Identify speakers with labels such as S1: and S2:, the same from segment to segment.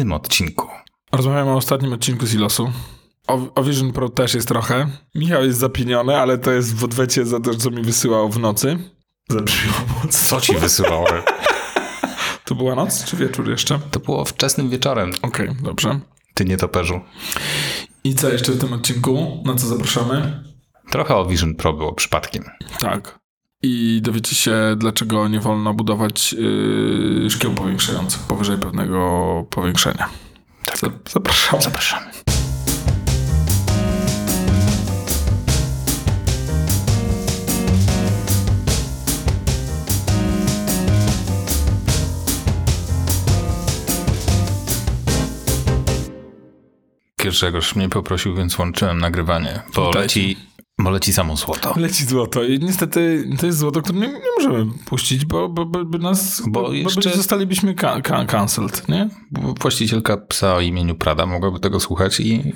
S1: tym odcinku?
S2: Rozmawiamy o ostatnim odcinku Silosu. O, o Vision Pro też jest trochę. Michał jest zapieniony, ale to jest w odwecie za to, co mi wysyłał w nocy. Za.
S1: Co ci wysyłałem?
S2: To była noc czy wieczór jeszcze?
S1: To było wczesnym wieczorem.
S2: Okej, okay, dobrze.
S1: Ty nie toperzu.
S2: I co jeszcze w tym odcinku? Na co zapraszamy?
S1: Trochę o Vision Pro było przypadkiem.
S2: Tak. I dowiecie się, dlaczego nie wolno budować yy, szkieł powiększających powyżej pewnego powiększenia.
S1: Tak.
S2: Zapraszamy.
S1: Zapraszamy. Grzegorz mnie poprosił, więc łączyłem nagrywanie, bo leci, bo leci samo złoto.
S2: Leci złoto i niestety to jest złoto, które nie, nie możemy puścić, bo, bo, bo, by nas, bo, bo jeszcze... zostalibyśmy ca ca cancelled, nie?
S1: Bo właścicielka psa o imieniu Prada mogłaby tego słuchać i,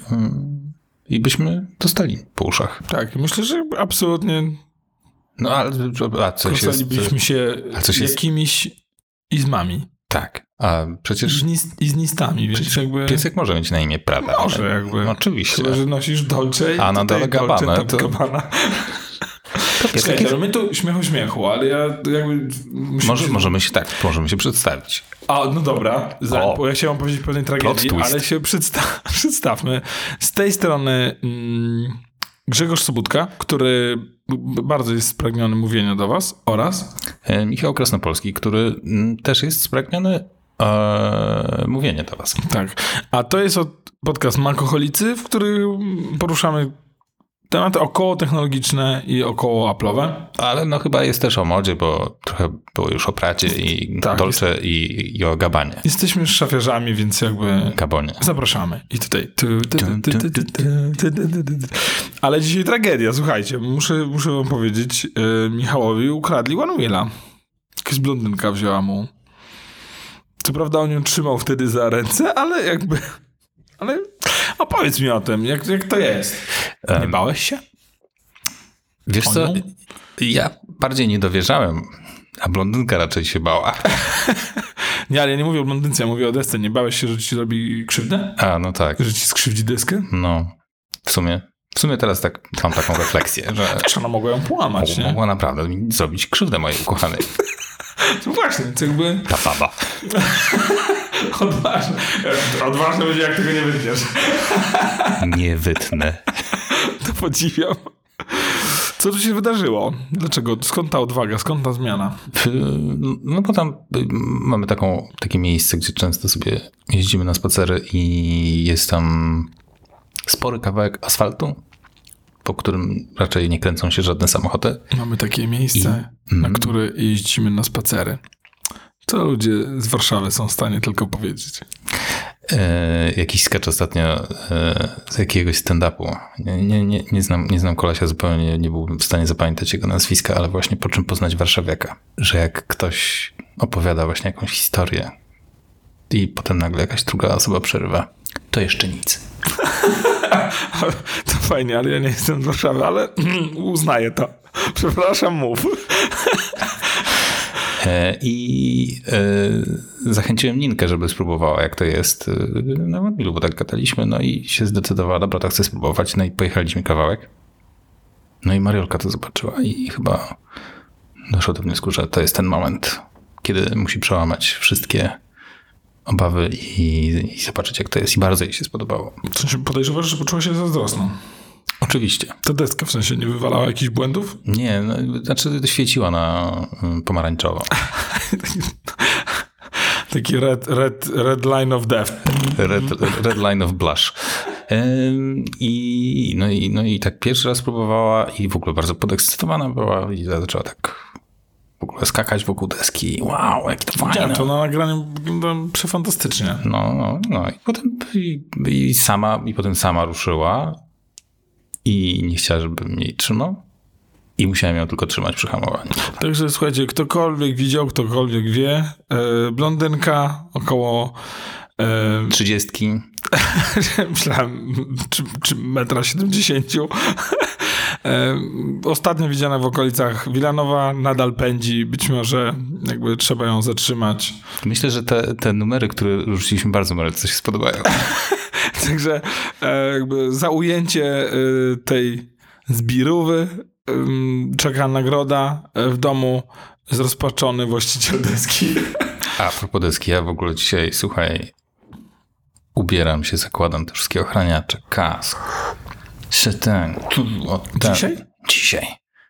S1: i byśmy dostali po uszach.
S2: Tak, myślę, że absolutnie
S1: no ale a coś jest...
S2: się a coś jakimiś izmami.
S1: Tak, a przecież...
S2: I z, i z nistami, więc jakby...
S1: Piesek może mieć na imię Prada.
S2: Może jakby.
S1: No, oczywiście.
S2: Chyba, że nosisz Dolce
S1: A na dole Gabbana. To...
S2: Gabbana. Czekaj, jest... my tu śmiechu śmiechu, ale ja jakby...
S1: Może, możemy się tak, możemy się przedstawić.
S2: A, no dobra, Za, bo ja chciałem powiedzieć pewnej tragedii, ale się przedsta przedstawmy. Z tej strony mm, Grzegorz Sobutka, który bardzo jest spragniony mówienia do was oraz
S1: e, Michał Krasnopolski, który mm, też jest spragniony e, mówienia do was.
S2: Tak. A to jest podcast Makoholicy, w którym poruszamy tematy około technologiczne i około Apple'owe.
S1: Ale no chyba jest też o modzie, bo trochę było już o Pracie i tak, Dolce jest... i, i, o Gabanie.
S2: Jesteśmy szafiarzami, więc jakby...
S1: Gabonie.
S2: Zapraszamy. I tutaj... Ale dzisiaj tragedia, słuchajcie. Muszę, muszę wam powiedzieć, Michałowi ukradli One Wheela. Jakaś blondynka wzięła mu. Co prawda on ją trzymał wtedy za ręce, ale jakby... Ale opowiedz mi o tym, jak, jak to jest. Nie bałeś się?
S1: Wiesz co, ja bardziej nie dowierzałem, a blondynka raczej się bała.
S2: nie, ale ja nie mówię o blondynce, ja mówię o desce. Nie bałeś się, że ci zrobi krzywdę?
S1: A, no tak.
S2: Że ci skrzywdzi deskę?
S1: No, w sumie. W sumie teraz tak mam taką refleksję, że...
S2: Wiesz, ona mogła ją połamać,
S1: nie? Mogła naprawdę zrobić krzywdę mojej ukochanej.
S2: No właśnie, to jakby...
S1: Ta baba.
S2: Odważne. Odważne będzie, jak tego nie wytniesz.
S1: nie wytnę.
S2: To podziwiam. Co tu się wydarzyło? Dlaczego? Skąd ta odwaga? Skąd ta zmiana?
S1: No bo tam mamy taką, takie miejsce, gdzie często sobie jeździmy na spacery i jest tam spory kawałek asfaltu, po którym raczej nie kręcą się żadne samochody.
S2: Mamy takie miejsce, I, na mm. które jeździmy na spacery. Co ludzie z Warszawy są w stanie tylko powiedzieć.
S1: E, jakiś sketch ostatnio e, z jakiegoś stand-upu. Nie, nie, nie, znam, nie znam kolesia zupełnie, nie byłbym w stanie zapamiętać jego nazwiska, ale właśnie po czym poznać warszawiaka. Że jak ktoś opowiada właśnie jakąś historię i potem nagle jakaś druga osoba przerywa, to jeszcze nic.
S2: to fajnie, ale ja nie jestem z Warszawy, ale uznaję to. Przepraszam, mów.
S1: E, I e, zachęciłem Ninkę, żeby spróbowała, jak to jest e, na mobilu, bo tak gadaliśmy, no i się zdecydowała, dobra, to chcę spróbować, no i pojechaliśmy kawałek. No i Mariolka to zobaczyła i chyba doszło do wniosku, że to jest ten moment, kiedy musi przełamać wszystkie obawy i, i zobaczyć, jak to jest. I bardzo jej się spodobało.
S2: W sensie podejrzewasz, że poczuła się zazdrosną?
S1: Oczywiście.
S2: Ta deska w sensie nie wywalała jakichś błędów?
S1: Nie, no, znaczy świeciła na mm, pomarańczowo.
S2: Taki red, red, red line of death.
S1: Red, red line of blush. I, no, i, no i tak pierwszy raz próbowała i w ogóle bardzo podekscytowana była i zaczęła tak w ogóle skakać wokół deski. Wow, jak to fajne.
S2: Ja, to na nagraniu wygląda przefantastycznie.
S1: No, no, no. I potem i, i, sama, i potem sama ruszyła i nie chciała, żebym jej trzymał. I musiałem ją tylko trzymać przy hamowaniu.
S2: Także słuchajcie, ktokolwiek widział, ktokolwiek wie, yy, blondynka około
S1: yy, trzydziestki.
S2: Myślałem, czy, czy metra siedemdziesięciu. E, ostatnio widziana w okolicach Wilanowa, nadal pędzi. Być może jakby trzeba ją zatrzymać.
S1: Myślę, że te, te numery, które rzuciliśmy bardzo Marece się spodobają.
S2: Także e, jakby za ujęcie e, tej zbirówy czeka nagroda e, w domu zrozpaczony właściciel deski.
S1: A propos deski, ja w ogóle dzisiaj, słuchaj, ubieram się, zakładam te wszystkie ochraniacze, kask, się ten, tu, o, ten.
S2: Dzisiaj?
S1: Dzisiaj.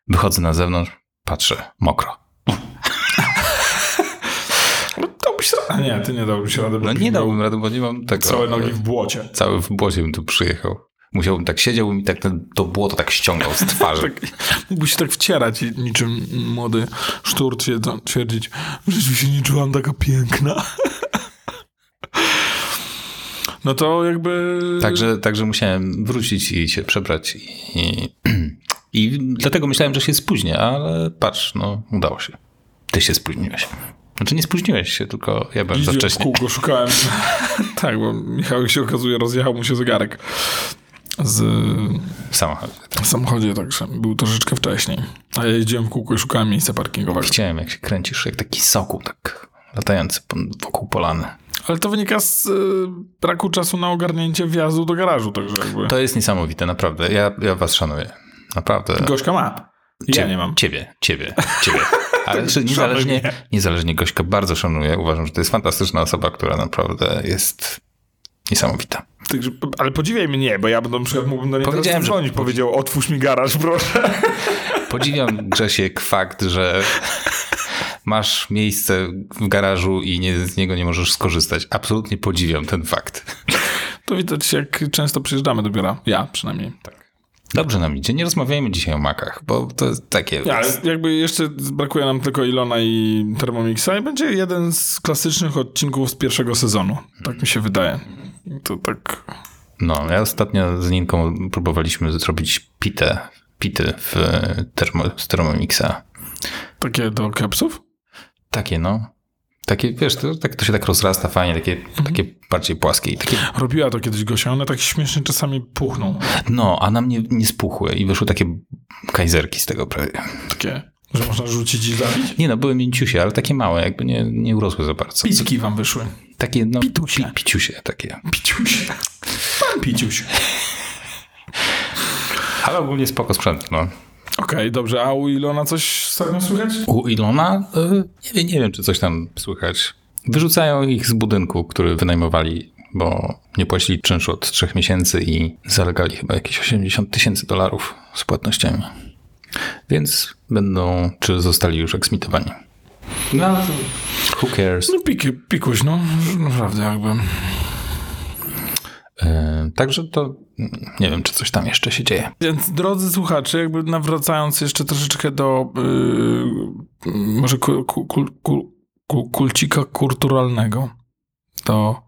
S1: Wychodzę na zewnątrz, patrzę, mokro.
S2: No dałbyś radę. A nie, ty nie dałbyś rady.
S1: No nie dałbym rady, bo nie mam tego.
S2: Całe nogi w błocie.
S1: Cały w błocie bym tu przyjechał. Musiałbym tak siedział i tak to błoto tak ściągał z twarzy.
S2: Tak, mógłbyś się tak wcierać i niczym młody tam twierdzić, że się nie czułam taka piękna. No to jakby...
S1: Także, także musiałem wrócić i się przebrać i, i dlatego myślałem, że się spóźnię, ale patrz, no udało się. Ty się spóźniłeś. Znaczy nie spóźniłeś się, tylko ja byłem za
S2: Jeździłem w
S1: wcześnie.
S2: kółko, szukałem. tak, bo Michał się okazuje, rozjechał mu się zegarek z
S1: W samochodzie.
S2: w samochodzie, także był troszeczkę wcześniej. A ja jeździłem w kółko i szukałem miejsca parkingowego.
S1: Chciałem, jak się kręcisz, jak taki sokół, tak latający wokół polany.
S2: Ale to wynika z y, braku czasu na ogarnięcie wjazdu do garażu, także jakby...
S1: To jest niesamowite, naprawdę. Ja, ja was szanuję. Naprawdę.
S2: Gośka ma. Ja nie mam.
S1: Ciebie, ciebie, ciebie. Ale czy niezależnie,
S2: mnie.
S1: niezależnie Gośka bardzo szanuję. Uważam, że to jest fantastyczna osoba, która naprawdę jest niesamowita.
S2: Także, ale podziwiaj mnie, bo ja bym na przykład mógłbym do niej
S1: Powiedziałem,
S2: teraz
S1: że-
S2: dzwonić. Powiedział, otwórz mi garaż, proszę.
S1: Podziwiam Grzesiek fakt, że masz miejsce w garażu i nie, z niego nie możesz skorzystać. Absolutnie podziwiam ten fakt.
S2: To widać, jak często przyjeżdżamy do biura. Ja przynajmniej. Tak.
S1: Dobrze nam idzie. Nie rozmawiajmy dzisiaj o makach, bo to jest takie...
S2: Ja, ale jakby jeszcze brakuje nam tylko Ilona i Thermomixa i będzie jeden z klasycznych odcinków z pierwszego sezonu. Tak mi się wydaje. To tak...
S1: No, ja ostatnio z Ninką próbowaliśmy zrobić pitę, pity w termo, z Thermomixa.
S2: Takie do kepsów?
S1: Takie, no. Takie, wiesz, to, tak, to się tak rozrasta fajnie, takie, takie bardziej płaskie i takie...
S2: Robiła to kiedyś Gosia, one tak śmiesznie czasami puchną.
S1: No, a na mnie nie spuchły i wyszły takie kajzerki z tego prawie.
S2: Takie, że można rzucić i zabić.
S1: Nie no, były mięciusie, ale takie małe, jakby nie, nie urosły za bardzo.
S2: Picki wam wyszły.
S1: Takie, no,
S2: Pitusie.
S1: pi, piciusie takie.
S2: Piciuś. Pan Piciuś.
S1: Ale ogólnie spoko sprzęt, no.
S2: Okej, dobrze. A u Ilona coś ostatnio słychać?
S1: U Ilona, y, nie, wiem, nie wiem, czy coś tam słychać. Wyrzucają ich z budynku, który wynajmowali, bo nie płacili czynszu od trzech miesięcy i zalegali chyba jakieś 80 tysięcy dolarów z płatnościami. Więc będą, czy zostali już eksmitowani. No, who cares?
S2: No pik, pikuś, no. Naprawdę jakby.
S1: Y, także to mm, nie wiem, czy coś tam jeszcze się dzieje.
S2: Więc drodzy słuchacze, jakby nawracając jeszcze troszeczkę do yy, może ku, ku, ku, ku, ku, kulcika kulturalnego. Do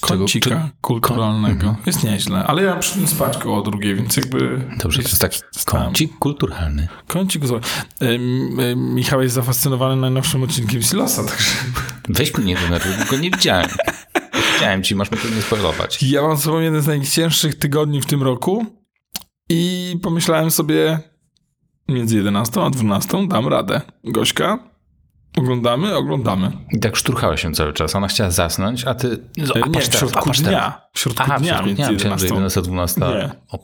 S2: kącika
S1: Czego?
S2: kulturalnego. Jest nieźle, ale ja przyszedłem spać koło drugiej, więc jakby...
S1: Dobrze, to jest tak kącik kulturalny.
S2: Kącik Ym, ym, Michał jest zafascynowany najnowszym odcinkiem Silosa, także
S1: Weź mnie nie denerwuj, bo go nie widziałem. Chciałem ci, masz mnie tu nie spoilować.
S2: ja mam sobą jeden z najcięższych tygodni w tym roku i pomyślałem sobie między 11 a 12 dam radę. Gośka, oglądamy, oglądamy.
S1: I tak szturchałeś się cały czas. Ona chciała zasnąć, a ty...
S2: E,
S1: A
S2: nie, w środku
S1: a patrz teraz.
S2: dnia. W środku
S1: Aha, w
S2: dnia,
S1: środku
S2: między
S1: dnia. Myślałem, że
S2: 11.
S1: 11, 12.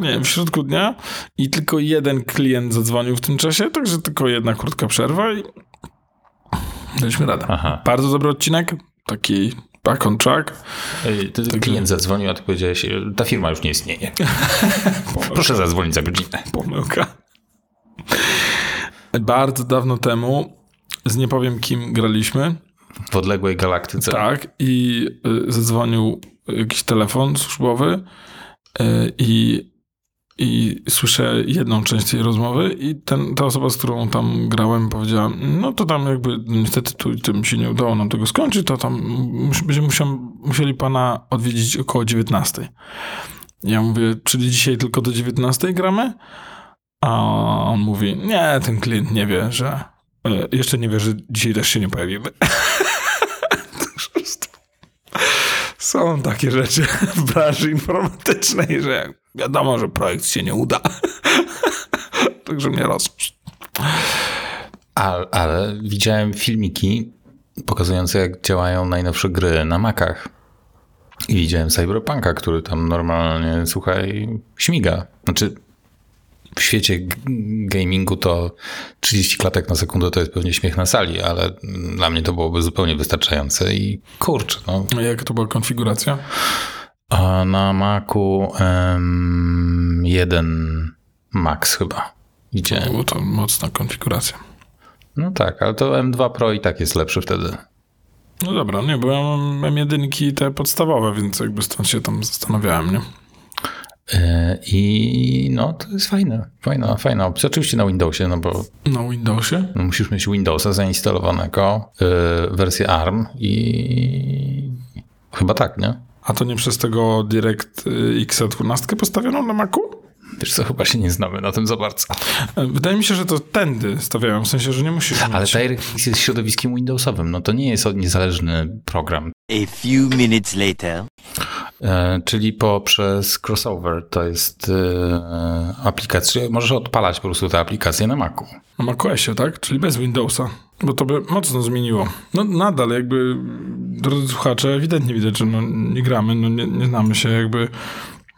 S2: Nie, nie, w środku dnia i tylko jeden klient zadzwonił w tym czasie, także tylko jedna krótka przerwa i daliśmy radę.
S1: Aha.
S2: Bardzo dobry odcinek, taki back on track.
S1: Ty, klient zadzwonił, a ty powiedziałeś, ta firma już nie istnieje. Proszę zadzwonić za godzinę.
S2: Pomyłka. Bardzo dawno temu, z nie powiem kim graliśmy,
S1: W odległej galaktyce.
S2: tak, i y, zadzwonił jakiś telefon służbowy y, i, i słyszę jedną część tej rozmowy i ten, ta osoba, z którą tam grałem powiedziała, no to tam jakby niestety tu tym się nie udało nam tego skończyć, to tam mus, będziemy musiał, musieli pana odwiedzić około 19. Ja mówię, czyli dzisiaj tylko do 19 gramy? A on mówi, nie, ten klient nie wie, że e, jeszcze nie wie, że dzisiaj też się nie pojawimy. Są takie rzeczy w branży informatycznej, że wiadomo, że projekt się nie uda. także mnie rozpuść.
S1: Ale, ale widziałem filmiki pokazujące, jak działają najnowsze gry na Macach. I widziałem Cyberpunka, który tam normalnie, słuchaj, śmiga. Znaczy, w świecie gamingu to 30 klatek na sekundę to jest pewnie śmiech na sali, ale dla mnie to byłoby zupełnie wystarczające i kurczę, no.
S2: A jak to była konfiguracja?
S1: A na Macu em, jeden Max chyba. Widziałem.
S2: Było to mocna konfiguracja.
S1: No tak, ale to M2 Pro i tak jest lepszy wtedy.
S2: No dobra, nie, bo ja mam M1 te podstawowe, więc jakby stąd się tam zastanawiałem, nie?
S1: E, I no, to jest fajne. Fajna, fajna opcja. Oczywiście na Windowsie, no bo
S2: Na Windowsie?
S1: no, musisz mieć Windowsa zainstalowanego, y, wersję ARM i chyba tak, nie?
S2: A to nie przez tego Direct X12 postawiono na Macu?
S1: Wiesz co, chyba się nie znamy na tym za bardzo.
S2: E, Wydaje mi się, że to tędy stawiają, w sensie, że nie musisz
S1: Ale
S2: mieć.
S1: DirectX jest środowiskiem Windowsowym, no to nie jest niezależny program.
S3: A few minutes later.
S1: E, czyli poprzez crossover to jest e, aplikacja, możesz odpalać po prostu tę aplikację na Macu.
S2: Na macOSie, tak? Czyli bez Windowsa. Bo to by mocno zmieniło. No nadal jakby, drodzy słuchacze, ewidentnie widać, że no, nie gramy, no, nie, nie znamy się jakby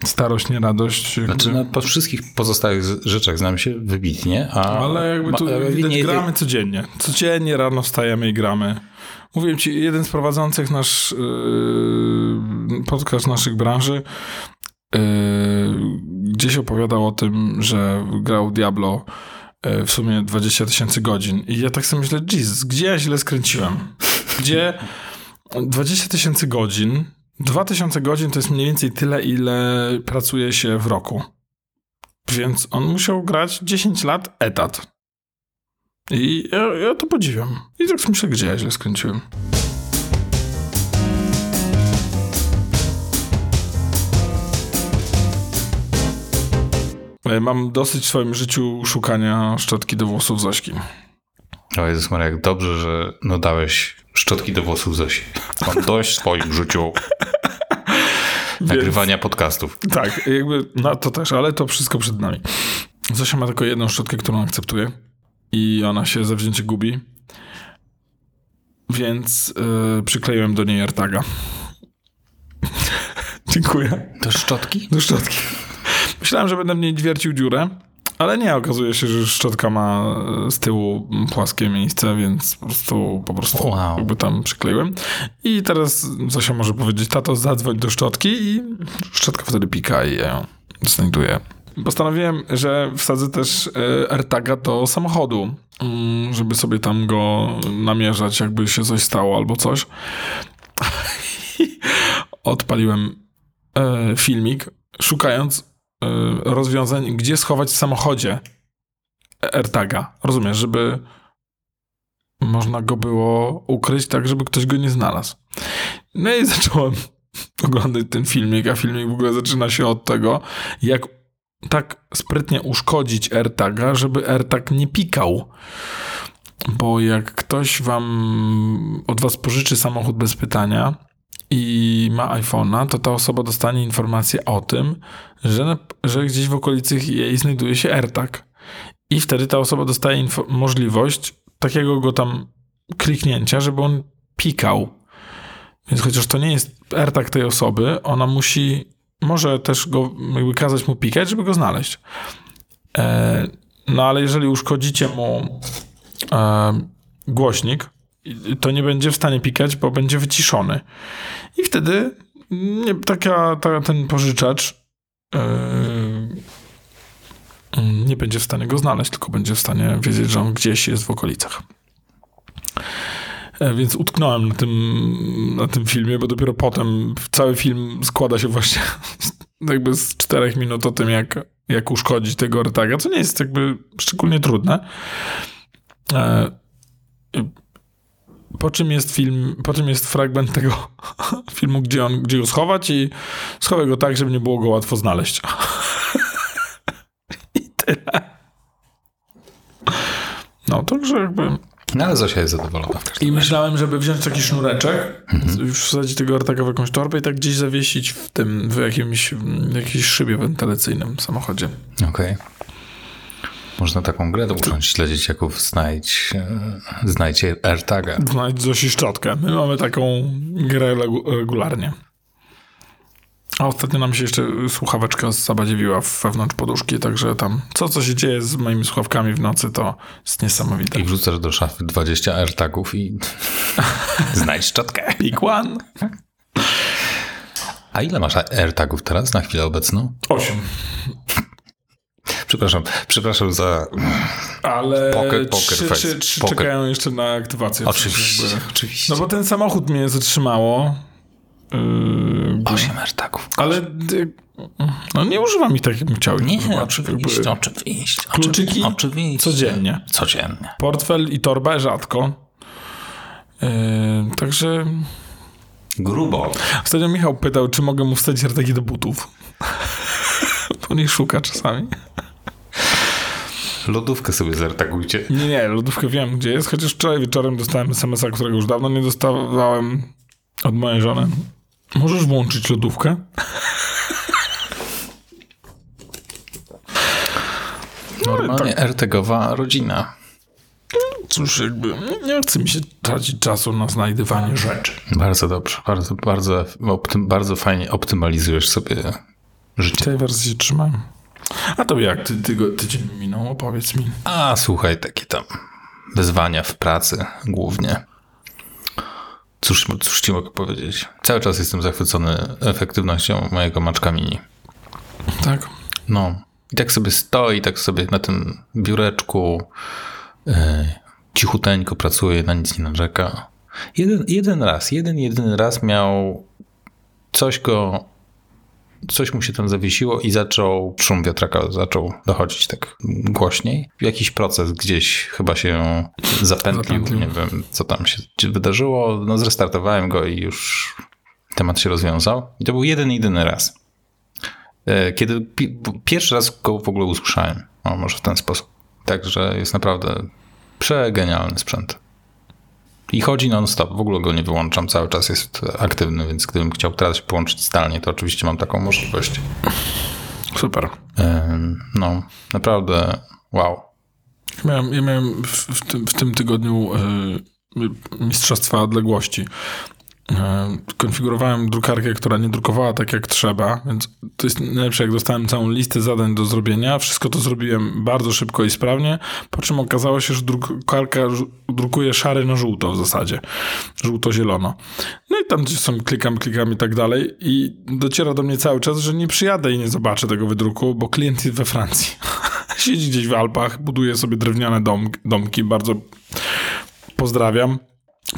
S2: starość, nie radość. Jakby.
S1: Znaczy, no, po wszystkich pozostałych rzeczach znam się wybitnie, a...
S2: Ale jakby tu
S1: ma-
S2: widać,
S1: nie-
S2: gramy codziennie. Codziennie rano wstajemy i gramy. Mówiłem ci, jeden z prowadzących nasz yy, podcast naszych branży yy, gdzieś opowiadał o tym, że grał Diablo yy, w sumie 20 tysięcy godzin. I ja tak sobie myślę, Jesus, gdzie ja źle skręciłem? Gdzie 20 tysięcy godzin, 2000 godzin to jest mniej więcej tyle, ile pracuje się w roku. Więc on musiał grać 10 lat etat. I ja, ja to podziwiam. I tak myślę, gdzie ja źle skręciłem. E, Mam dosyć w swoim życiu szukania szczotki do włosów Zośki.
S1: O Jezus Maria, jak dobrze, że no dałeś szczotki do włosów Zosi. Mam dość w swoim życiu nagrywania podcastów.
S2: Tak, jakby, no to też, ale to wszystko przed nami. Zosia ma tylko jedną szczotkę, którą akceptuje i ona się zawzięcie gubi, więc yy, przykleiłem do niej AirTaga. Dziękuję.
S1: To szczotki?
S2: Do szczotki. Myślałem, że będę w niej wiercił dziurę, ale nie, okazuje się, że szczotka ma e, z tyłu płaskie miejsce, więc po prostu, po prostu
S1: Wow.
S2: jakby tam przykleiłem. I teraz Zosia może powiedzieć, tato zadzwoń do szczotki i szczotka wtedy pika i ja ją znajduję. Postanowiłem, że wsadzę też e, AirTaga do samochodu, mm, żeby sobie tam go namierzać, jakby się coś stało albo coś. Odpaliłem e, filmik, szukając rozwiązań, gdzie schować w samochodzie AirTaga. Rozumiesz, żeby można go było ukryć tak, żeby ktoś go nie znalazł. No i zacząłem oglądać ten filmik, a filmik w ogóle zaczyna się od tego, jak tak sprytnie uszkodzić AirTaga, żeby AirTag nie pikał. Bo jak ktoś wam od was pożyczy samochód bez pytania i ma iPhone'a, to ta osoba dostanie informację o tym, że, że gdzieś w okolicy jej znajduje się AirTag. I wtedy ta osoba dostaje możliwość takiego go tam kliknięcia, żeby on pikał. Więc chociaż to nie jest AirTag tej osoby, ona musi, może też go jakby kazać mu pikać, żeby go znaleźć. E, no ale jeżeli uszkodzicie mu e, głośnik, to nie będzie w stanie pikać, bo będzie wyciszony. I wtedy nie, taka, ta, ten pożyczacz e, nie będzie w stanie go znaleźć, tylko będzie w stanie wiedzieć, że on gdzieś jest w okolicach. E, Więc utknąłem na tym, na tym filmie, bo dopiero potem cały film składa się właśnie jakby z czterech minut o tym, jak, jak uszkodzić tego AirTaga, co nie jest jakby szczególnie trudne. E, Po czym jest film, po czym jest fragment tego filmu, gdzie, on, gdzie go schować i schowaj go tak, żeby nie było go łatwo znaleźć. I tyle. No, także jakby...
S1: No ale Zosia jest zadowolona
S2: I myślałem, żeby wziąć taki sznureczek, już wsadzić tego AirTaga w jakąś torbę i tak gdzieś zawiesić w tym, w jakimś, w jakiejś szybie wentylacyjnym w samochodzie.
S1: Okej. Można taką grę ucząć dla dzieciaków, znajdź, e, znajdźcie AirTaga.
S2: Znajdź Zosi szczotkę. My mamy taką grę regu- regularnie. A ostatnio nam się jeszcze słuchaweczka zabadziwiła wewnątrz poduszki, także tam co, co się dzieje z moimi słuchawkami w nocy, to jest niesamowite.
S1: I wrzucasz do szafy 20 AirTagów i znajdź szczotkę.
S2: Pick one.
S1: A ile masz AirTagów teraz na chwilę obecną?
S2: Osiem.
S1: Przepraszam, przepraszam za...
S2: Ale
S1: Poker- poker
S2: trzy,
S1: face.
S2: trzy, trzy
S1: Poker.
S2: czekają jeszcze na aktywację.
S1: Oczywiście, oczywiście.
S2: No bo ten samochód mnie zatrzymało. Yy,
S1: 8 AirTagów.
S2: ale y, no nie używam ich tak, jakbym chciał.
S1: Nie,
S2: używać.
S1: oczywiście,
S2: Jakby
S1: oczywiście.
S2: Kluczyki?
S1: Oczywiście.
S2: Codziennie.
S1: Codziennie.
S2: Portfel i torba rzadko. Yy, także
S1: Grubo.
S2: ostatnio Michał pytał, czy mogę mu wstać arteki do butów. Bo nie szuka czasami.
S1: Lodówkę sobie zertagujcie.
S2: Nie, nie, lodówkę wiem, gdzie jest, chociaż wczoraj wieczorem dostałem SMS-a, którego już dawno nie dostawałem od mojej żony. Możesz włączyć lodówkę?
S1: Normalnie AirTagowa rodzina.
S2: Cóż, jakby nie chce mi się tracić czasu na znajdywanie rzeczy.
S1: Bardzo dobrze, bardzo, bardzo, optym, bardzo fajnie optymalizujesz sobie życie.
S2: Tej wersji się trzymałem. A to jak ty, ty, tydzień minął? Opowiedz mi.
S1: A słuchaj, takie tam wyzwania w pracy głównie. Cóż, cóż ci mogę powiedzieć? Cały czas jestem zachwycony efektywnością mojego maczka mini.
S2: Tak?
S1: No. I tak sobie stoi, tak sobie na tym biureczku yy, cichuteńko pracuje, na nic nie narzeka. Jeden, jeden raz, jeden, jedyny raz miał coś go, coś mu się tam zawiesiło i zaczął, szum wiatraka zaczął dochodzić tak głośniej. Jakiś proces gdzieś chyba się zapętlił,
S2: Zapętlił.
S1: nie wiem co tam się wydarzyło. No zrestartowałem go i już temat się rozwiązał. I to był jeden, jedyny raz. E, Kiedy pi- pierwszy raz go w ogóle usłyszałem. O, może w ten sposób. Także jest naprawdę przegenialny sprzęt. I chodzi non-stop. W ogóle go nie wyłączam. Cały czas jest aktywny, więc gdybym chciał teraz się połączyć zdalnie, to oczywiście mam taką możliwość.
S2: Super.
S1: No, naprawdę wow.
S2: Miałem, ja miałem w, w, tym, w tym tygodniu y, mistrzostwa odległości. Y, konfigurowałem drukarkę, która nie drukowała tak jak trzeba, więc to jest najlepsze, jak dostałem całą listę zadań do zrobienia. Wszystko to zrobiłem bardzo szybko i sprawnie, po czym okazało się, że drukarka drukuje szary na żółto w zasadzie. Żółto-zielono. No i tam gdzieś są klikam, klikam i tak dalej i dociera do mnie cały czas, że nie przyjadę i nie zobaczę tego wydruku, bo klient jest we Francji. Siedzi gdzieś w Alpach, buduje sobie drewniane dom, domki, bardzo pozdrawiam.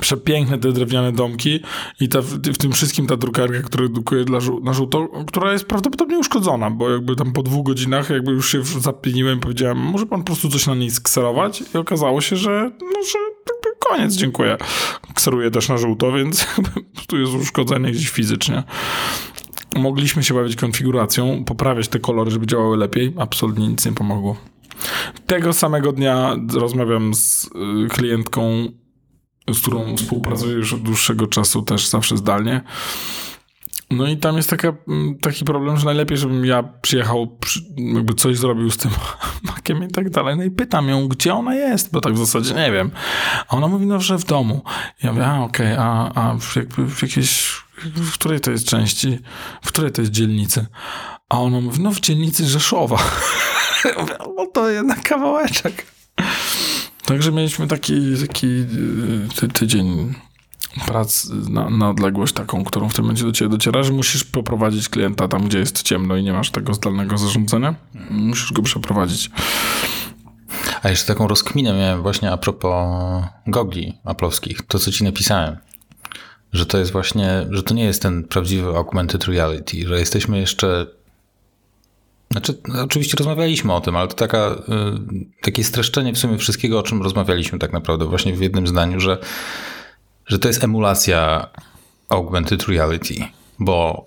S2: Przepiękne te drewniane domki i ta, w, tym wszystkim ta drukarka, która drukuje dla żół, na żółto, która jest prawdopodobnie uszkodzona, bo jakby tam po dwóch godzinach jakby już się zapieniłem, powiedziałem, może pan po prostu coś na niej skserować i okazało się, że, no, że koniec, dziękuję. Kseruję też na żółto, więc tu jest uszkodzenie gdzieś fizycznie. Mogliśmy się bawić konfiguracją, poprawiać te kolory, żeby działały lepiej. Absolutnie nic nie pomogło. Tego samego dnia rozmawiam z y, klientką, z którą współpracuję już od dłuższego czasu, też zawsze zdalnie. No i tam jest taka, mm, taki problem, że najlepiej, żebym ja przyjechał, przy, jakby coś zrobił z tym makiem i tak dalej. No i pytam ją, gdzie ona jest, bo tak w zasadzie nie wiem. A ona mówi, no, że w domu. Ja mówię, a okej, a, a w, jakby w jakiejś, w której to jest części, w której to jest dzielnicy? A ona mówi, no w dzielnicy Rzeszowa. Ja mówię, no to jednak kawałeczek. Także mieliśmy taki, taki y, ty, tydzień prac na, na odległość taką, którą w tym momencie do ciebie dociera, że musisz poprowadzić klienta tam, gdzie jest ciemno i nie masz tego zdalnego zarządzania. Musisz go przeprowadzić.
S1: A jeszcze taką rozkminę miałem właśnie a propos gogli aplowskich. To, co ci napisałem. Że to jest właśnie, że to nie jest ten prawdziwy augmented reality, że jesteśmy jeszcze Znaczy, oczywiście rozmawialiśmy o tym, ale to taka, y, takie streszczenie w sumie wszystkiego, o czym rozmawialiśmy tak naprawdę właśnie w jednym zdaniu, że, że to jest emulacja augmented reality, bo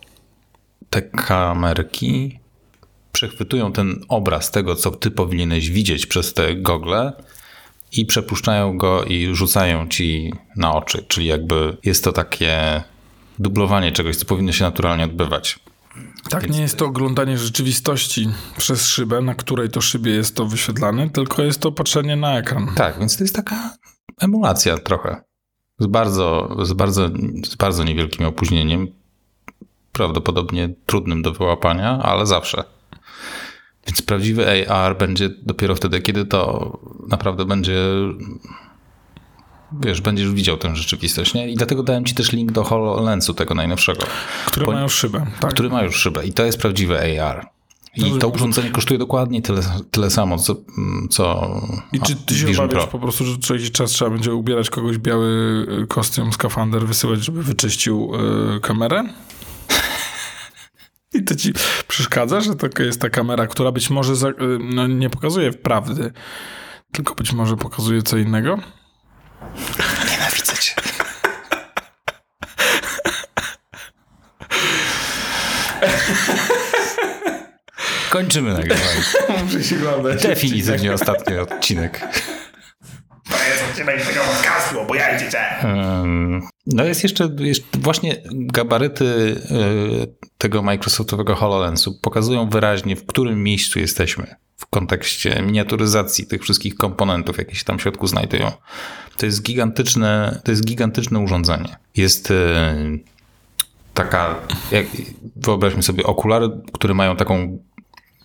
S1: te kamerki przechwytują ten obraz tego, co ty powinieneś widzieć przez te gogle i przepuszczają go i rzucają ci na oczy, czyli jakby jest to takie dublowanie czegoś, co powinno się naturalnie odbywać.
S2: Tak, nie jest to oglądanie rzeczywistości przez szybę, na której to szybie jest to wyświetlane, tylko jest to patrzenie na ekran.
S1: Tak, więc to jest taka emulacja trochę. Z bardzo, z bardzo, z bardzo niewielkim opóźnieniem. Prawdopodobnie trudnym do wyłapania, ale zawsze. Więc prawdziwy AR będzie dopiero wtedy, kiedy to naprawdę będzie. Wiesz, będziesz widział tę rzeczywistość, nie? I dlatego dałem ci też link do HoloLensu, tego najnowszego,
S2: Które
S1: Po-
S2: mają szybę. Tak.
S1: który ma już szybę. I to jest prawdziwy AR. I
S2: Dobrze,
S1: to urządzenie kosztuje dokładnie tyle, tyle samo, co, co
S2: I czy ty się
S1: Vision
S2: obawiasz
S1: Pro.
S2: po prostu, że co jakiś czas trzeba będzie ubierać kogoś biały y, kostium, skafander, wysyłać, żeby wyczyścił y, kamerę? I to ci przeszkadza, że to jest ta kamera, która być może za, y, no, nie pokazuje prawdy, tylko być może pokazuje co innego?
S1: Nienawidzę cię. Kończymy nagrywanie.
S2: Muszę się oglądać.
S1: Definitywnie ostatni odcinek.
S4: To jest odcinek tego podcastu, cię!
S1: Ym, No jest jeszcze, jeszcze właśnie gabaryty y, tego Microsoftowego HoloLensu pokazują wyraźnie, w którym miejscu jesteśmy w kontekście miniaturyzacji tych wszystkich komponentów, jakie się tam w środku znajdują. To jest gigantyczne, to jest gigantyczne urządzenie. Jest y, taka, jak, wyobraźmy sobie okulary, które mają taką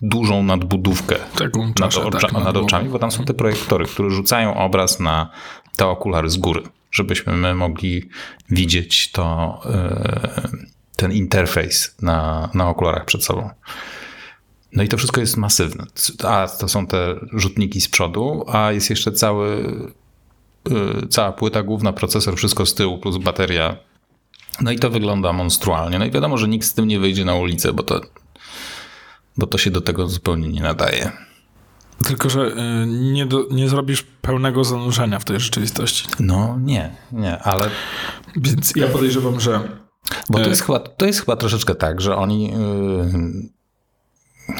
S1: dużą nadbudówkę
S2: Taką
S1: nad,
S2: czaszę,
S1: ocza,
S2: tak,
S1: nad
S2: nad
S1: oczami, bo tam są te projektory, które rzucają obraz na te okulary z góry, żebyśmy my mogli widzieć to, e, ten interfejs na, na okularach przed sobą. No i to wszystko jest masywne. A to są te rzutniki z przodu, a jest jeszcze cały, e, cała płyta główna, procesor, wszystko z tyłu, plus bateria. No i to wygląda monstrualnie. No i wiadomo, że nikt z tym nie wyjdzie na ulicę, bo to, bo to się do tego zupełnie nie nadaje.
S2: Tylko, że y, nie, do, nie zrobisz pełnego zanurzenia w tej rzeczywistości.
S1: No nie, nie, ale
S2: Więc ja podejrzewam, że
S1: bo to
S2: E.
S1: jest chyba, to jest chyba troszeczkę tak, że oni yy,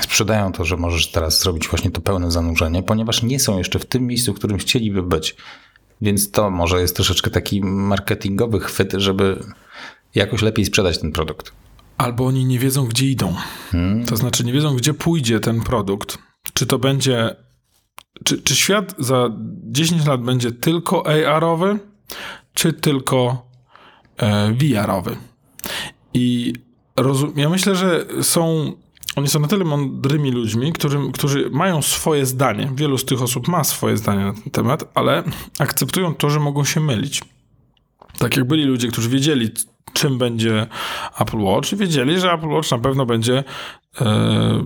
S1: sprzedają to, że możesz teraz zrobić właśnie to pełne zanurzenie, ponieważ nie są jeszcze w tym miejscu, w którym chcieliby być. Więc to może jest troszeczkę taki marketingowy chwyt, żeby jakoś lepiej sprzedać ten produkt.
S2: albo oni nie wiedzą, gdzie idą. To znaczy, nie wiedzą, gdzie pójdzie ten produkt. Czy to będzie. Czy, czy świat za 10 lat będzie tylko AR-owy, czy tylko e, VR-owy? I rozum, ja myślę, że są. Oni są na tyle mądrymi ludźmi, którym, którzy mają swoje zdanie. Wielu z tych osób ma swoje zdanie na ten temat, ale akceptują to, że mogą się mylić. Tak jak byli ludzie, którzy wiedzieli, czym będzie Apple Watch wiedzieli, że Apple Watch na pewno będzie e,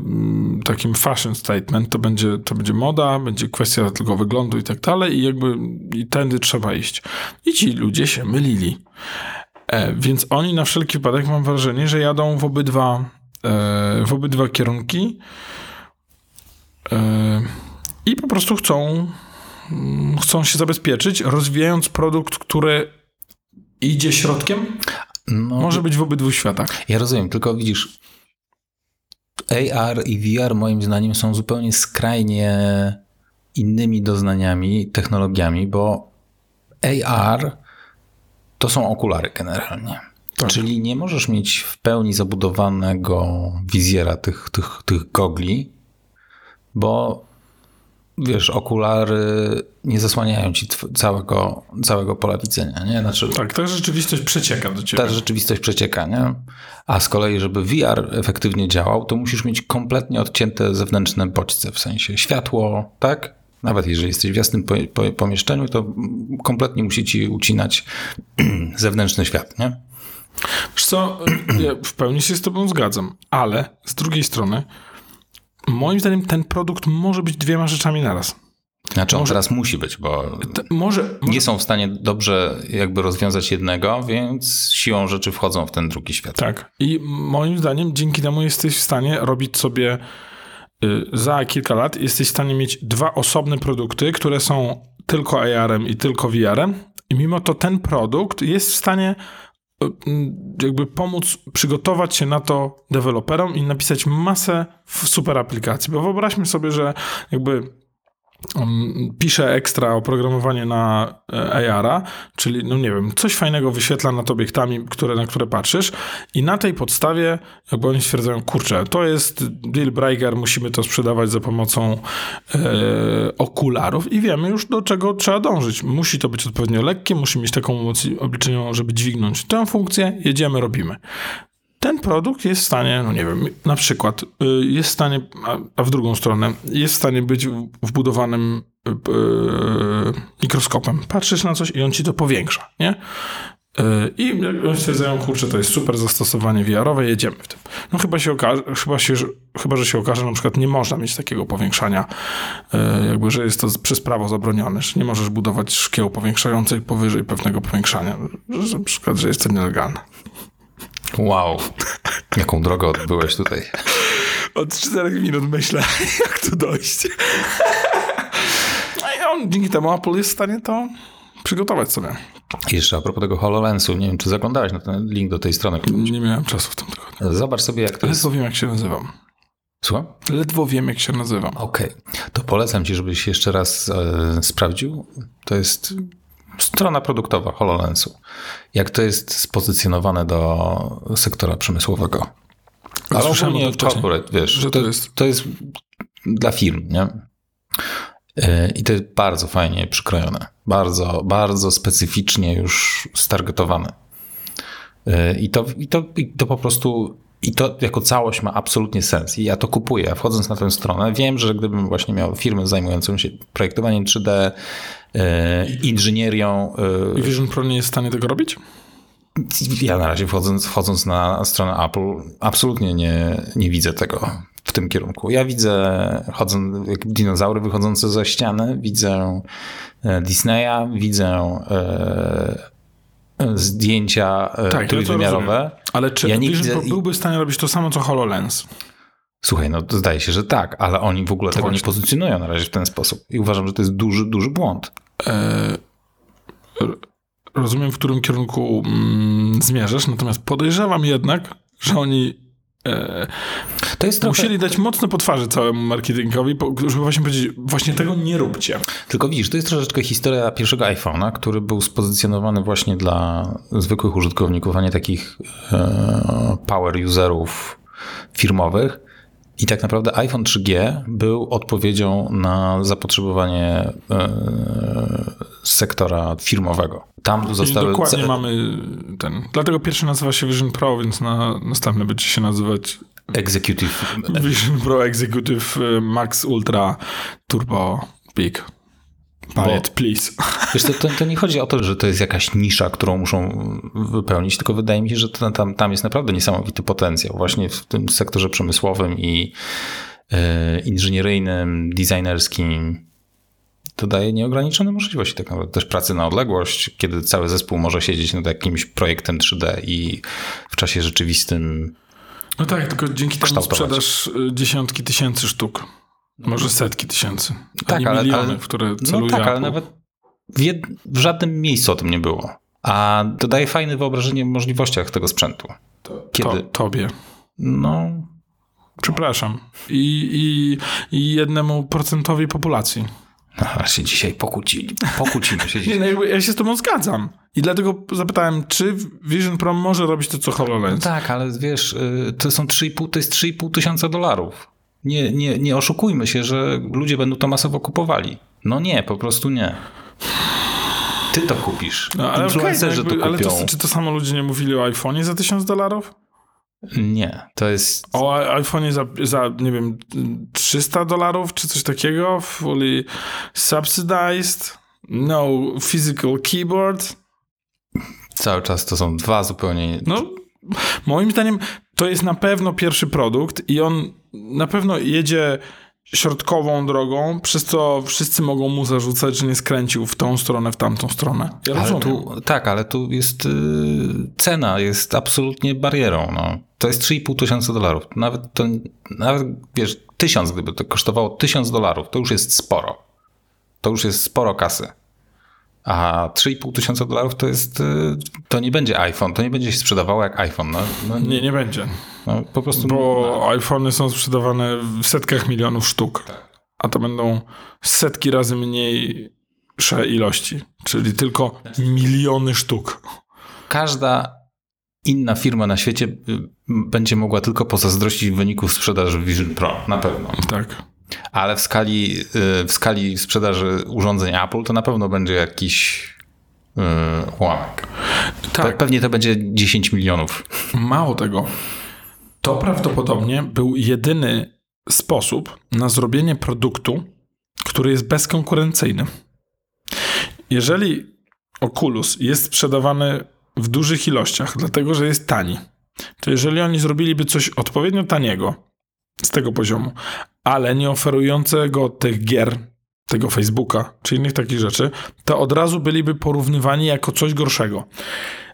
S2: takim fashion statement, to będzie, to będzie moda, będzie kwestia tylko wyglądu i tak dalej i jakby i tędy trzeba iść. I ci ludzie się mylili. E, więc oni na wszelki wypadek mam wrażenie, że jadą w obydwa, w obydwa kierunki e, i po prostu chcą, mm, chcą się zabezpieczyć, rozwijając produkt, który idzie środkiem,
S1: No,
S2: może być w obydwu światach.
S1: Ja rozumiem, tylko widzisz, AR i VR moim zdaniem są zupełnie skrajnie innymi doznaniami, technologiami, bo AR to są okulary generalnie.
S2: Tak.
S1: Czyli nie możesz mieć w pełni zabudowanego wizjera tych, tych, tych gogli, bo wiesz, okulary nie zasłaniają ci całego, całego pola widzenia, nie? Znaczy,
S2: Tak, ta rzeczywistość przecieka do ciebie.
S1: ta rzeczywistość przecieka, nie? A z kolei, żeby VR efektywnie działał, to musisz mieć kompletnie odcięte zewnętrzne bodźce, w sensie światło, tak? Nawet jeżeli jesteś w jasnym po, po, pomieszczeniu, to kompletnie musi ci ucinać zewnętrzny świat, nie?
S2: Wiesz co, ja w pełni się z tobą zgadzam, ale z drugiej strony moim zdaniem ten produkt może być dwiema rzeczami naraz.
S1: Znaczy on
S2: Może-
S1: teraz musi być, bo
S2: może,
S1: nie są w stanie dobrze jakby rozwiązać jednego, więc siłą rzeczy wchodzą w ten drugi świat.
S2: Tak. I moim zdaniem dzięki temu jesteś w stanie robić sobie y, za kilka lat jesteś w stanie mieć dwa osobne produkty, które są tylko AR-em i tylko VR-em i mimo to ten produkt jest w stanie jakby pomóc przygotować się na to deweloperom i napisać masę super aplikacji, bo wyobraźmy sobie, że jakby pisze ekstra oprogramowanie na e, AR-a, czyli, no nie wiem, coś fajnego wyświetla nad obiektami, które, na które patrzysz i na tej podstawie jakby oni stwierdzają, kurczę, to jest deal breaker, musimy to sprzedawać za pomocą e, okularów i wiemy już do czego trzeba dążyć. Musi to być odpowiednio lekkie, musi mieć taką moc obliczeniową, żeby dźwignąć tę funkcję, jedziemy, robimy ten produkt jest w stanie, no nie wiem, na przykład y, jest w stanie, a- w drugą stronę, jest w stanie być wbudowanym y, y, mikroskopem. Patrzysz na coś i on ci to powiększa, nie? I stwierdzają, kurczę, to jest super zastosowanie VR-owe, jedziemy w tym. No chyba się okaże, chyba, się, chyba że się okaże, że na przykład nie można mieć takiego powiększania, jakby, że jest to przez prawo zabronione, że nie możesz budować szkieł powiększających powyżej pewnego powiększania, że na przykład, że jest to nielegalne.
S1: Wow. Jaką drogę odbyłeś tutaj.
S2: Od 4 minut myślę, jak tu dojść. No i on dzięki temu Apple jest w stanie to przygotować sobie.
S1: I Jeszcze a propos tego HoloLensu, nie wiem, czy zaglądałeś na ten link do tej strony.
S2: Nie miałem czasu w tym tygodniu.
S1: Zobacz sobie, jak to jest.
S2: Ledwo wiem, jak się nazywam.
S1: Słucham?
S2: Ledwo wiem, jak się nazywam.
S1: Okej, to polecam ci, żebyś jeszcze raz e, sprawdził. To jest strona produktowa HoloLensu. Jak to jest spozycjonowane do sektora przemysłowego. Ale
S2: Słyszałem
S1: ogólnie corporate, wiesz,
S2: że
S1: to,
S2: to jest-
S1: to jest dla firm, nie? E, I to jest bardzo fajnie przykrojone. Bardzo, bardzo specyficznie już stargetowane. E, I to, i to, i to po prostu, i to jako całość ma absolutnie sens. I ja to kupuję. Wchodząc na tę stronę, wiem, że gdybym właśnie miał firmę zajmującą się projektowaniem 3D, e, inżynierią, e,
S2: I Vision Pro nie jest w stanie tego robić?
S1: ja na razie wchodząc, wchodząc na stronę Apple, absolutnie nie, nie widzę tego w tym kierunku. Ja widzę chodząc, jak dinozaury wychodzące ze ściany, widzę e, Disneya, widzę e, zdjęcia e,
S2: Tak, ja to
S1: trójwymiarowe.
S2: rozumiem. Ale czy
S1: Ja nie
S2: Vision
S1: widzę-
S2: Pro byłby w stanie robić to samo, co HoloLens?
S1: Słuchaj, no to zdaje się, że tak, ale oni w ogóle tego nie
S2: właśnie.
S1: pozycjonują na razie w ten sposób. I uważam, że to jest duży, duży błąd.
S2: E, rozumiem, w którym kierunku mm, zmierzasz, natomiast podejrzewam jednak, że oni e,
S1: To jest trochę...
S2: musieli dać mocno po twarzy całemu marketingowi, żeby właśnie powiedzieć, właśnie tego nie róbcie.
S1: Tylko widzisz, to jest troszeczkę historia pierwszego iPhone'a, który był spozycjonowany właśnie dla zwykłych użytkowników, a nie takich e, power userów firmowych. I tak naprawdę iPhone 3G był odpowiedzią na zapotrzebowanie e, sektora firmowego. Tam zostały
S2: dokładnie
S1: ce-
S2: mamy ten. Dlatego pierwszy nazywa się Vision Pro, więc na następny będzie się nazywać
S1: executive
S2: Vision Pro Executive e, Max Ultra Turbo Big. It, please.
S1: Wiesz, to, to, to nie chodzi o to, że to jest jakaś nisza, którą muszą wypełnić, tylko wydaje mi się, że to, tam, tam jest naprawdę niesamowity potencjał właśnie w tym sektorze przemysłowym i e, inżynieryjnym, designerskim. To daje nieograniczone możliwości tak naprawdę też pracy na odległość, kiedy cały zespół może siedzieć nad jakimś projektem 3D i w czasie rzeczywistym
S2: No tak, tylko dzięki temu sprzedasz y, dziesiątki tysięcy sztuk. Może setki tysięcy.
S1: Tak,
S2: nie
S1: ale-
S2: miliony,
S1: ale-
S2: które
S1: No
S2: celuje
S1: tak, ale nawet w, jed... w żadnym miejscu o tym nie było. A to daje fajne wyobrażenie o możliwościach tego sprzętu. Kiedy?
S2: To, tobie.
S1: No,
S2: Przepraszam. I, i, I jednemu procentowi populacji.
S1: no się dzisiaj pokłócili. Pokłócimy się
S2: Nie,
S1: dzisiaj.
S2: no jakby ja się z tobą zgadzam. I dlatego zapytałem, czy Vision Pro może robić to, co HoloLens?
S1: Tak, ale wiesz, y, to są 3,5, to jest 3,5 tysiąca dolarów. Nie, nie, nie oszukujmy się, że ludzie będą to masowo kupowali. No nie, po prostu nie. Ty to kupisz.
S2: No, ale
S1: Influencerzy
S2: no jakby,
S1: to
S2: ale
S1: kupią.
S2: to, czy to samo ludzie nie mówili o iPhone'ie za 1000 dolarów?
S1: Nie, to jest...
S2: O iPhone'ie za, za, nie wiem, 300 dolarów, czy coś takiego? Fully subsidized? No physical keyboard?
S1: Cały czas to są dwa zupełnie...
S2: No, moim zdaniem to jest na pewno pierwszy produkt i on na pewno jedzie środkową drogą, przez co wszyscy mogą mu zarzucać, że nie skręcił w tą stronę, w tamtą stronę. Ja
S1: Ale tu, tak, ale tu jest y, cena, jest absolutnie barierą. No. To jest 3,5 tysiąca dolarów. Nawet to, nawet wiesz, tysiąc, gdyby to kosztowało tysiąc dolarów, to już jest sporo. To już jest sporo kasy. A 3,5 tysiąca dolarów to jest, y, to nie będzie iPhone, to nie będzie się sprzedawało jak iPhone. No, no,
S2: Nie, nie będzie.
S1: no, po prostu.
S2: Bo iPhony są sprzedawane w setkach milionów sztuk. a to będą setki razy mniejsze ilości, czyli tylko miliony sztuk.
S1: Każda inna firma na świecie y, będzie mogła tylko pozazdrościć wyników sprzedaży Vision Pro, na pewno.
S2: Tak.
S1: Ale w skali, y, w skali sprzedaży urządzeń Apple to na pewno będzie jakiś y, ułamek.
S2: Tak.
S1: Pe- Pewnie to będzie 10 milionów.
S2: Mało tego, to prawdopodobnie był jedyny sposób na zrobienie produktu, który jest bezkonkurencyjny. Jeżeli Oculus jest sprzedawany w dużych ilościach, dlatego że jest tani, to jeżeli oni zrobiliby coś odpowiednio taniego z tego poziomu, ale nie oferującego tych gier, tego Facebooka czy innych takich rzeczy, to od razu byliby porównywani jako coś gorszego.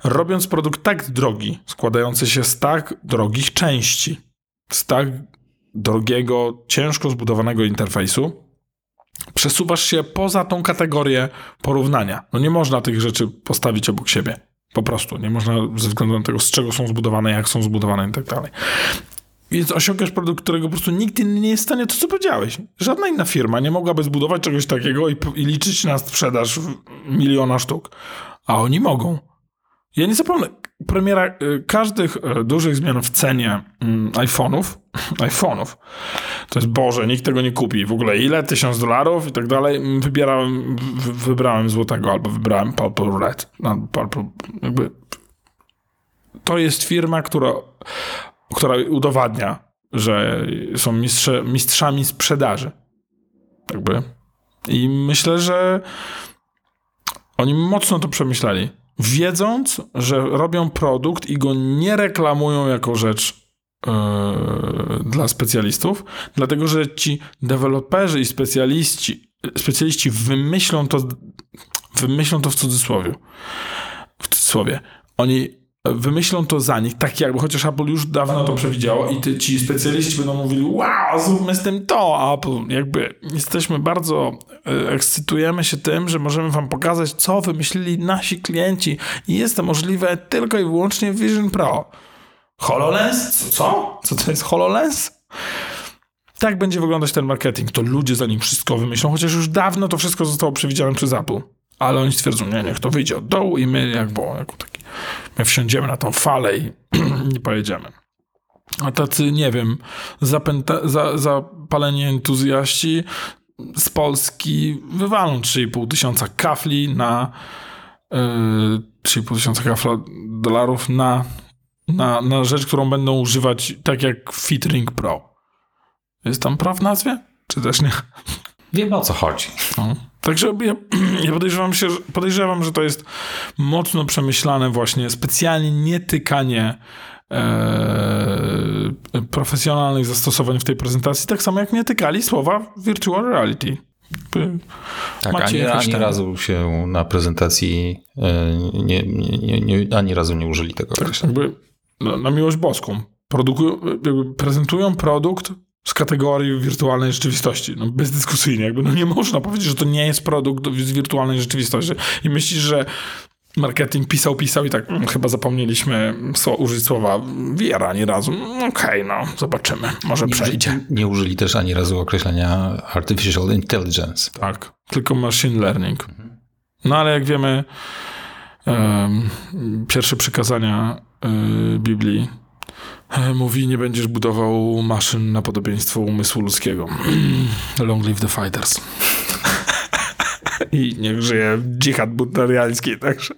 S2: Robiąc produkt tak drogi, składający się z tak drogich części, z tak drogiego, ciężko zbudowanego interfejsu, przesuwasz się poza tą kategorię porównania. No nie można tych rzeczy postawić obok siebie. Po prostu. Nie można ze względu na tego, z czego są zbudowane, jak są zbudowane i tak dalej. Więc osiągasz produkt, którego po prostu nikt inny nie jest w stanie, to co powiedziałeś. Żadna inna firma nie mogłaby zbudować czegoś takiego i, i liczyć na sprzedaż miliona sztuk. A oni mogą. Ja nie zapomnę, premiera y, każdych y, dużych zmian w cenie mm, iPhone'ów, iPhone'ów, to jest Boże, nikt tego nie kupi. W ogóle ile? Tysiąc dolarów i tak dalej. Wybierałem, wy- wybrałem złotego albo wybrałem Purple Red. No, Purple, jakby to jest firma, która, która udowadnia, że są mistrze, mistrzami sprzedaży. Jakby. I myślę, że oni mocno to przemyśleli. Wiedząc, że robią produkt i go nie reklamują jako rzecz yy, dla specjalistów, dlatego że ci deweloperzy i specjaliści, specjaliści wymyślą to, wymyślą to w cudzysłowie. W cudzysłowie. Oni wymyślą to za nich, tak jakby, chociaż Apple już dawno to przewidziało i ty, ci specjaliści będą mówili, wow, zróbmy z tym to, a Apple jakby jesteśmy bardzo, e, ekscytujemy się tym, że możemy wam pokazać, co wymyślili nasi klienci i jest to możliwe tylko i wyłącznie w Vision Pro. HoloLens? Co? Co, to jest HoloLens? Tak będzie wyglądać ten marketing. To ludzie za nim wszystko wymyślą, chociaż już dawno to wszystko zostało przewidziane przez Apple. Ale oni stwierdzą, nie, niech to wyjdzie od dołu i my jakby, jako taki, my wsiądziemy na tą falę i nie pojedziemy. A tacy, nie wiem, zapęta, za, zapaleni entuzjaści z Polski wywalą 3,5 tysiąca kafli na yy, 3,5 tysiąca kafla dolarów na, na, na rzecz, którą będą używać tak jak Fitring Pro. Jest tam Pro w nazwie? Czy też nie?
S1: Wiemy o co chodzi.
S2: No. Także ja, ja podejrzewam, się, że- podejrzewam, że to jest mocno przemyślane właśnie, specjalnie nie tykanie e, profesjonalnych zastosowań w tej prezentacji, tak samo jak nie tykali słowa virtual reality.
S1: Tak,
S2: Macie
S1: ani, ani razu się na prezentacji e, nie, nie, nie, ani razu nie użyli tego określenia.
S2: Jakby na, miłość boską. Produkują, prezentują produkt z kategorii wirtualnej rzeczywistości. No bezdyskusyjnie. Jakby, no nie można powiedzieć, że to nie jest produkt z wirtualnej rzeczywistości. I myślisz, że marketing pisał, pisał i tak, mm, chyba zapomnieliśmy sło- użyć słowa VR ani razu. Mm, Okej, no, zobaczymy. Może
S1: Nie,
S2: przejdzie.
S1: użyli, nie użyli też ani razu określenia artificial intelligence.
S2: Tak, tylko machine learning. No ale jak wiemy, em, pierwsze przykazania y, Biblii mówi, nie będziesz budował maszyn na podobieństwo umysłu ludzkiego. Long live the fighters. I niech żyje dżihad buddariański, także.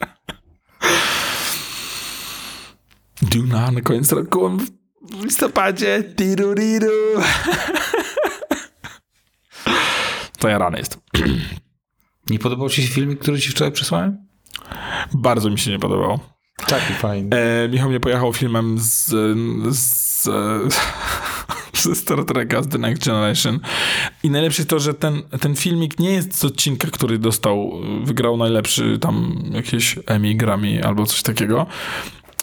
S2: Duna na koniec roku w listopadzie. Tiruriru. To ja rany jest.
S1: Nie podobał ci się filmik, który ci wczoraj przesłałem?
S2: Bardzo mi się nie podobało.
S1: Taki fajny.
S2: E, Michał mnie pojechał filmem z, z, ze Star Treka, z The Next Generation. I najlepsze jest to, że ten, ten filmik nie jest z odcinka, który dostał, wygrał najlepszy tam jakieś Emmy, Grammy albo coś takiego.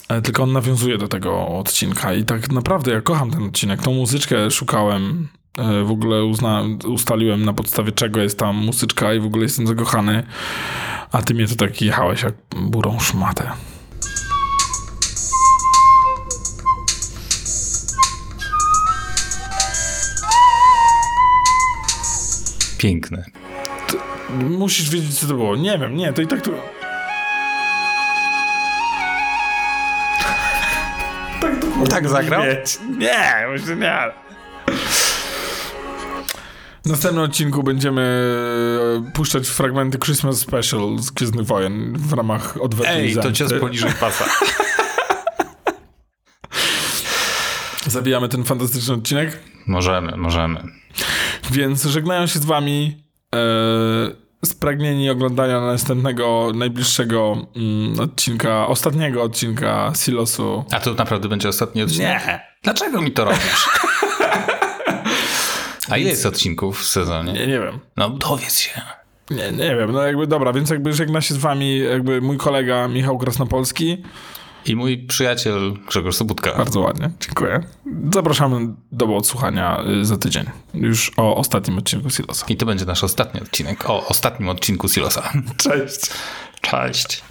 S2: E, Tylko on nawiązuje do tego odcinka i tak naprawdę ja kocham ten odcinek. Tą muzyczkę szukałem, e, w ogóle uzna, ustaliłem na podstawie czego jest ta muzyczka i w ogóle jestem zakochany. A ty mnie to tak jechałeś jak burą szmatę.
S1: Piękne.
S2: Musisz wiedzieć, co to było. Nie wiem, nie, to i tak tu... tak to
S1: Tak zagrał?
S2: brzmieć. Nie, myślę nie. W następnym odcinku będziemy e, puszczać fragmenty Christmas Special z Gwiezdnych Wojen w ramach odwetu i
S1: Ej, to cios poniżej pasa.
S2: Zabijamy ten fantastyczny odcinek.
S1: Możemy, możemy.
S2: Więc żegnają się z wami e, spragnieni oglądania następnego, najbliższego mm, odcinka, ostatniego odcinka Silosu.
S1: A to naprawdę będzie ostatni odcinek?
S2: Nie.
S1: Dlaczego mi to robisz? A ile jest odcinków w sezonie?
S2: Nie, nie wiem.
S1: No dowiedz się.
S2: Nie, nie wiem, no jakby dobra, więc jakby żegna się z wami jakby mój kolega Michał Krasnopolski.
S1: I mój przyjaciel Grzegorz Sobutka.
S2: Bardzo ładnie, dziękuję. Zapraszamy do odsłuchania y, za tydzień. Już o ostatnim odcinku Silosa.
S1: I to będzie nasz ostatni odcinek o ostatnim odcinku Silosa.
S2: Cześć.
S1: Cześć.